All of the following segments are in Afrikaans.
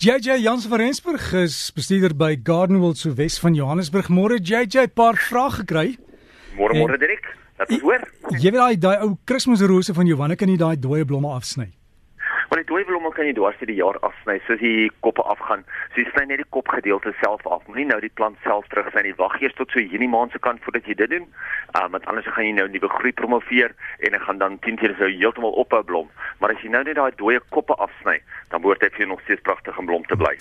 JJ Jans van Rensburg is bestuurder by Gardenwold so Wes van Johannesburg. Môre JJ, paar vrae gekry. Môre môre Dirk. Dat is hoor. Jy weet daai daai ou Kersrose van Johanna kan nie daai dooie blomme afsny. Die dooie blomme kan jy dwars deur die jaar afsny, soos die koppe afgaan. So jy sny net die kopgedeelte self af. Moenie nou die plant self terug sny nie. Wag eers tot so Junie maand se kant voordat jy dit doen. Um want anders gaan jy nou nuwe groei promoveer en dit gaan dan 10 keer so heeltemal ophou blom. Maar as jy nou net daai dooie koppe afsny, dan behoort dit vir jou nog steeds pragtig en blom te bly.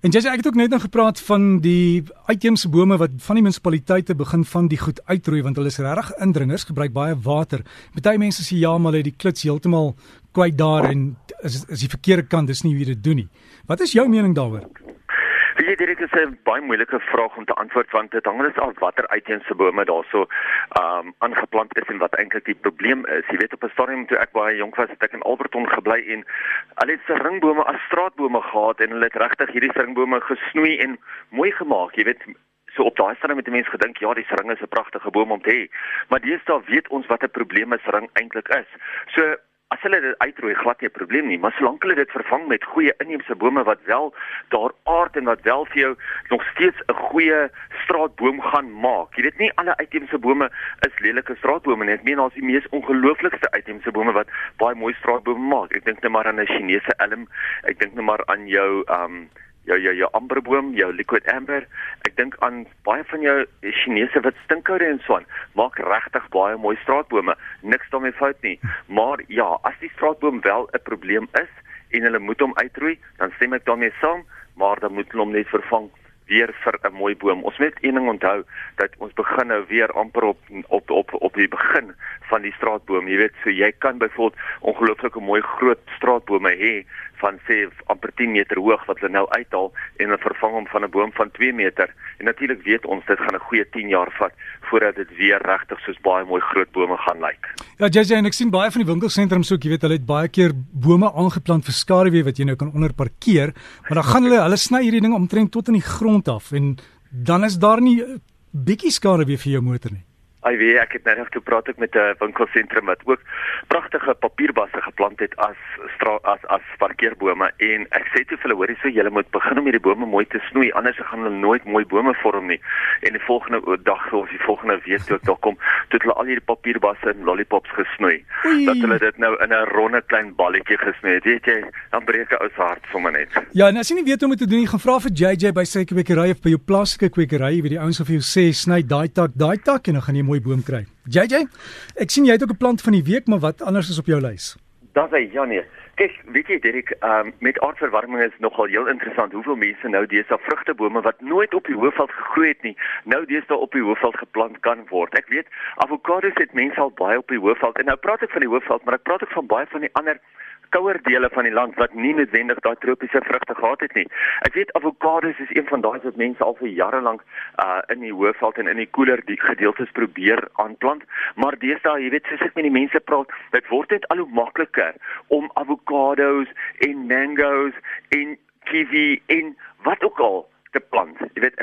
En jy sê ek het ook net nou gepraat van die uitheemse bome wat van die munisipaliteite begin van die goed uitroei want hulle is regtig indringers, gebruik baie water. Party mense sê ja, maar hulle het die klits heeltemal kwyt daar en is is die verkeerde kant, dis nie hoe jy dit doen nie. Wat is jou mening daaroor? Wie jy direk is 'n baie moeilike vraag om te antwoord want dit hang net af watter uitheemse bome daarso ehm um, aangeplant is en wat eintlik die probleem is. Jy weet op 'n stadium toe ek baie jonk was, het ek in Alberton gebly en al het se ringbome as straatbome gehad en hulle het regtig hierdie ringbome gesnoei en mooi gemaak. Jy weet so op daai stadium het mense gedink ja, die ring is 'n pragtige boom om te hê. Maar deesdae weet ons wat 'n probleem is ring eintlik is. So as hulle dit uitroei glad nie 'n probleem nie, maar solank hulle dit vervang met goeie inheemse bome wat wel daar aard en wat wel vir jou nog steeds 'n goeie straatboom gaan maak. Jy weet nie alle uitheemse bome is lelike straatbome nie. Ek meen daar's die mees ongelooflikste uitheemse bome wat baie mooi straatbome maak. Ek dink net maar aan 'n Chinese elm. Ek dink net maar aan jou um jou jou jou amberboom, jou liquid amber. Ek dink aan baie van jou Chinese wit stinkoude en so aan. Maak regtig baie mooi straatbome. Niks daarmee fout nie. Maar ja, as die straatboom wel 'n probleem is en hulle moet hom uitroei, dan stem ek daarmee saam, maar dan moet hulle hom net vervang weer vir 'n mooi boom. Ons moet een ding onthou dat ons begin nou weer amper op op op op die begin van die straatboom. Jy weet, so jy kan byvoorbeeld ongelooflike mooi groot straatbome hê van sê amper 10 meter hoog wat hulle nou uithaal en hulle vervang hom van 'n boom van 2 meter. En natuurlik weet ons dit gaan 'n goeie 10 jaar vat voordat dit weer regtig soos baie mooi groot bome gaan lyk. Ja, JJ en ek sien baie van die winkelsentrums ook, jy weet, hulle het baie keer bome aangeplant vir skaduwee wat jy nou kan onder parkeer, maar dan gaan hulle hulle sny hierdie ding omtrent tot in die grond af en dan is daar nie bietjie skaduwee vir jou motor nie. Ai weet ek het nou toe praat ek met 'n winkelsentrum wat ook pragtige geplant het as as as parkeerbome en ek sê toe vir hulle hoorie so julle moet begin om hierdie bome mooi te snoei anders gaan hulle nooit mooi bome vorm nie. En die volgende dag of die volgende week toe ek daar kom, toe hulle al hierdie papierbasse en lollipops gesnoei. Oei. Dat hulle dit nou in 'n ronde klein balletjie gesnoei het. Weet jy, dan breek 'n ou se hart sommer net. Ja, en as jy nie weet hoe om dit te doen nie, gaan vra vir JJ by sy kwekery of by jou plaaslike kwekery, weet die ouens of jy sê sny daai tak, daai tak en dan gaan jy mooi boom kry. JJ, ek sien jy het ook 'n plant van die week, maar wat anders is op jou lys? Dis hy, Janie. Kyk, weet jy Derek, um, met aardverwarming is nogal heel interessant hoeveel mense nou deesdae vrugtebome wat nooit op die hoofveld gegroei het nie, nou deesdae op die hoofveld geplant kan word. Ek weet avokados het mense al baie op die hoofveld en nou praat ek van die hoofveld, maar ek praat ook van baie van die ander kouer dele van die land wat nie noodwendig daai tropiese vrugte gehad het nie. Ek weet avokados is een van daai wat mense al vir jare lank uh in die hoofveld en in die koeler die gedeeltes probeer aanplant, maar deesdae, jy weet, soos ek met die mense praat, dit word net al hoe makliker om avokados en mangoes en kiwi en wat ook al te plant. Jy weet,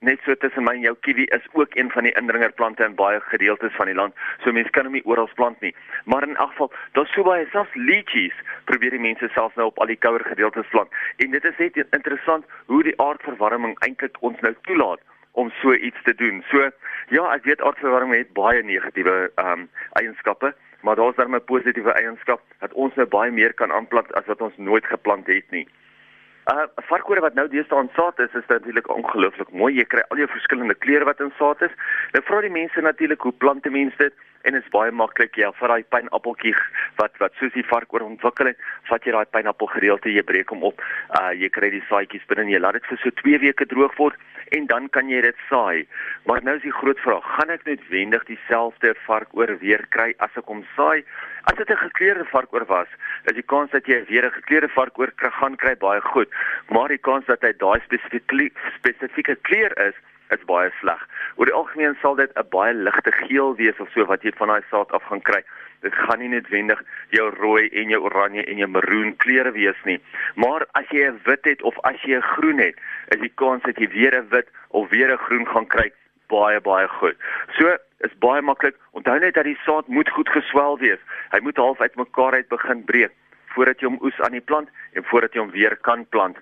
net so tussen my en jou kiwi is ook een van die indringerplante in baie gedeeltes van die land. So mense kan hom nie oral plant nie. Maar in elk geval, daar's so baie selfs lychees probeer die mense selfs nou op al die kouer gedeeltes plant. En dit is net interessant hoe die aardverwarming eintlik ons nou toelaat om so iets te doen. So ja, ek weet aardverwarming het baie negatiewe ehm um, eienskappe, maar daar's dan 'n positiewe eienskap dat ons nou baie meer kan aanplant as wat ons nooit geplant het nie. Uh varkore wat nou deesdae in saad is, is natuurlik ongelooflik mooi. Jy kry al jou verskillende kleure wat in saad is. Nou vra die mense natuurlik hoe plant die mense dit? en dit is baie maklik ja vir daai pynappeltjie wat wat soos die vark oor ontwikkel het vat jy daai pynappel gedeelte jy breek hom op uh jy kry die saadjies binne jy laat dit vir so 2 weke droog word en dan kan jy dit saai maar nou is die groot vraag gaan ek noodwendig dieselfde vark oor weer kry as ek hom saai as dit 'n gekleurde vark oor was is die kans dat jy weer 'n gekleurde vark oor gaan kry baie goed maar die kans dat hy daai spesifieke spesifieke kleur is is baie sleg. Oor die algemeen sal dit 'n baie ligte geel wees of so wat jy van daai saad af gaan kry. Dit gaan nie noodwendig jou rooi en jou oranje en jou maroon kleure wees nie. Maar as jy 'n wit het of as jy 'n groen het, is die kans dat jy weer 'n wit of weer 'n groen gaan kry baie baie goed. So is baie maklik. Onthou net dat die saad moet goed geswel wees. Hy moet half uitmekaar uit begin breek voordat jy hom oes aan die plant en voordat jy hom weer kan plant.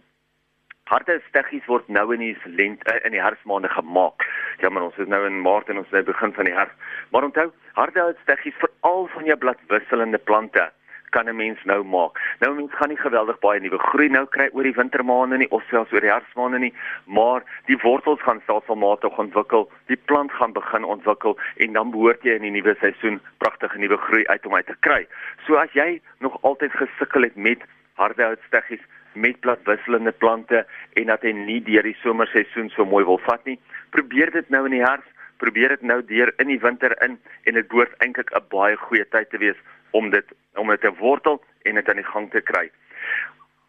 Harde steggies word nou in die lent uh, in die herfsmaande gemaak. Ja, maar ons is nou in Maart en ons is nou begin van die herfs. Maar onthou, harde steggies veral van jou bladwisselende plante kan 'n mens nou maak. Nou mens gaan nie geweldig baie nuwe groei nou kry oor die wintermaande nie of selfs oor die herfsmaande nie, maar die wortels gaan stelselmatig ontwikkel, die plant gaan begin ontwikkel en dan behoort jy in die nuwe seisoen pragtige nuwe groei uit om uit te kry. So as jy nog altyd gesukkel het met harde houtsteggies met bladwisselende plante en dat hy nie deur die somerseisoen so mooi wil vat nie. Probeer dit nou in die herfs, probeer dit nou deur in die winter in en dit behoort eintlik 'n baie goeie tyd te wees om dit om dit te wortel en dit aan die gang te kry.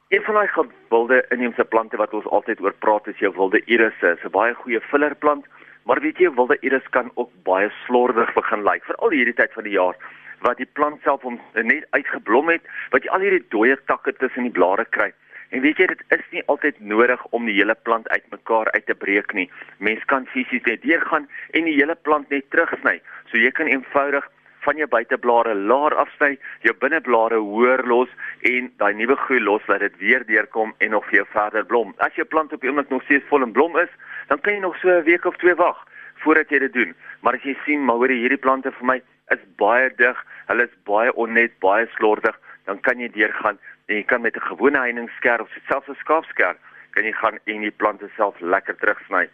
Een van daai gewilde inheemse plante wat ons altyd oor praat is jou wilde iris. Dit is 'n baie goeie fillerplant, maar weet jy wilde iris kan ook baie slordig begin lyk, veral hierdie tyd van die jaar wat die plant self hom net uitgeblom het, wat jy al hierdie dooie takke tussen die blare kry. En weet jy dit is nie altyd nodig om die hele plant uitmekaar uit te breek nie. Mens kan fisies net deurgaan en die hele plant net terugsny. So jy kan eenvoudig van jou buiteblare laer afsny, jou binneblare hoër los en daai nuwe groei los laat dit weer deurkom en nog vir jou verder blom. As jou plant op die oomblik nog steeds vol en blom is, dan kan jy nog so 'n week of twee wag voordat jy dit doen. Maar as jy sien maar hoor hierdie plante vir my is baie dig, hulle is baie onnet, baie slordig, dan kan jy deurgaan en jy kan met 'n gewone heiningsker of selfs 'n skaapsker kan jy gaan en die plante self lekker terugsny.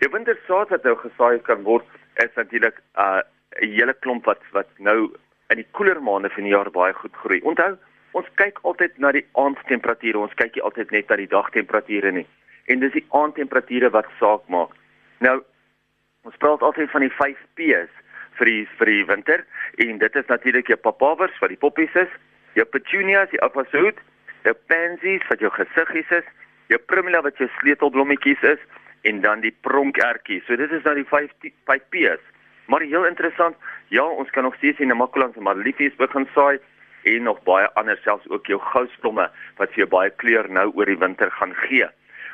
Jou wintersaad wat nou gesaai kan word is natuurlik uh, 'n hele klomp wat wat nou in die koeler maande van die jaar baie goed groei. Onthou, ons kyk altyd na die aandtemperature, ons kyk nie altyd net na die dagtemperature nie. En dis die aandtemperature wat saak maak. Nou ons praat altyd van die 5 P's vir die vir die winter en dit is natuurlik jou papawers wat die poppies is jou petunias, die afashoot, jou pansies wat jou gesiggies is, jou primula wat jou sleutelblommetjies is en dan die pronkertjies. So dit is nou die 5 5 P's. Maar heel interessant, ja, ons kan nog steeds in Namakoland se marliefies begin saai en nog baie ander selfs ook jou gousblomme wat vir jou baie kleur nou oor die winter gaan gee.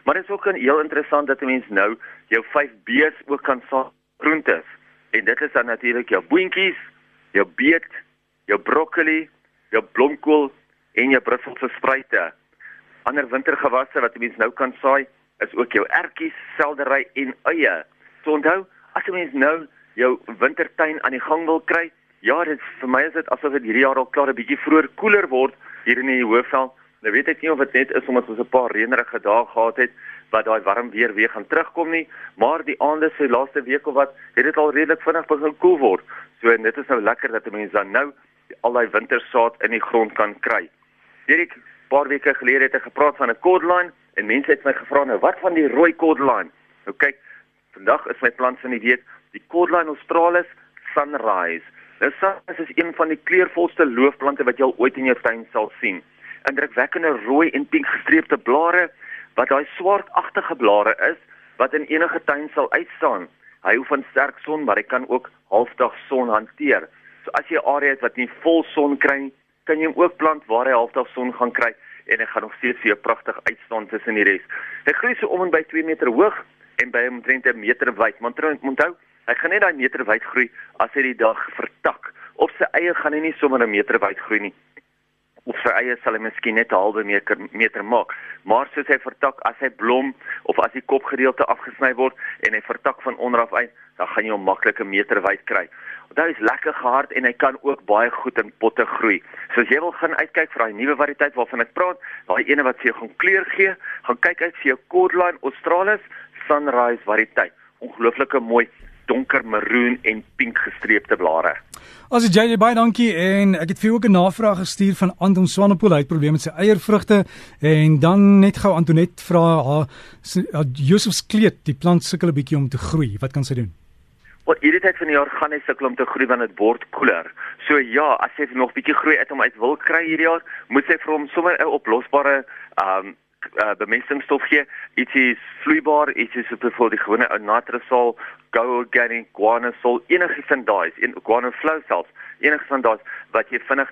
Maar dit is ook heel interessant dat 'n mens nou jou 5 B's ook kan saai groentes. En dit is dan natuurlik jou boontjies, jou beet, jou broccoli, jou blomkool en jou Brusselse spruite. Ander wintergewasse wat 'n mens nou kan saai, is ook jou ertjies, seldery en eie. So onthou, as 'n mens nou jou wintertuin aan die gang wil kry, ja, dit vir my is dit asof dit hierdie jaar al klaar 'n bietjie vroeër koeler word hier in die Hoëveld. Nou weet ek nie of dit net is omdat ons 'n paar reënerige dae gehad het wat daai warm weer weer gaan terugkom nie, maar die aande se laaste week of wat, het dit al redelik vinnig begin koel word. So en dit is nou lekker dat mense dan nou al daai wintersaad in die grond kan kry. Hierdie paar weke gelede het ek gepraat van 'n cordline en mense het my gevra nou wat van die rooi cordline? Nou kyk, vandag is my plan van die week die cordline australis sunrise. Nou sunrise is een van die kleurvolste loofplante wat jy al ooit in jou tuin sal sien. Indrukwekkende rooi en pink gestreepte blare wat daai swartagtige blare is wat in enige tuin sal uitstaan. Hy hou van sterk son, maar hy kan ook halfdag son hanteer. So as jy 'n area het wat nie vol son kry nie, kan jy hom ook plant waar hy halfdag son gaan kry en hy gaan nog steeds vir jou pragtig uitstaan tussen die res. Hy groei so om en by 2 meter hoog en by omtrent 'n meter wyd. Maar onthou, hy gaan net daai meter wyd groei as hy die dag vertak. Op sy eie gaan hy nie sommer 'n meter wyd groei nie. Op sy eie sal hy miskien net 'n halwe meter meter maak. Maar soos hy vertak as hy blom of as die kopgedeelte afgesny word en hy vertak van onder af uit, dan gaan jy hom maklik 'n meter wyd kry. Onthou is lekker gehard en hy kan ook baie goed in potte groei. So as jy wil gaan uitkyk vir daai nuwe variëteit waarvan ek praat, daai ene wat vir jou gaan kleur gee, gaan kyk uit vir jou Cordline Australis Sunrise variëteit. Ongelooflike mooi donker maroon en pink gestreepte blare. As jy jy baie dankie. En ek het vir jou ook 'n navraag gestuur van Anton Swanepoel. Hy het probleme met sy eiervrugte. En dan net gou Antonet vra haar Josefs kleed. Die plant sukkel 'n bietjie om te groei. Wat kan sy doen? Wat hierdie tyd van die jaar gaan hy sukkel om te groei want dit word koeler. So ja, as hy nog bietjie groei uit om uit wil kry hierdie jaar, moet hy vir hom sommer 'n oplosbare um uh, bemestingsstof gee. Dit is vloeibaar, dit is vir die gewone nitrosol, go organic, guanosol, enigiets van daai, en guanoflow selfs, enigiets van daai wat jy vinnig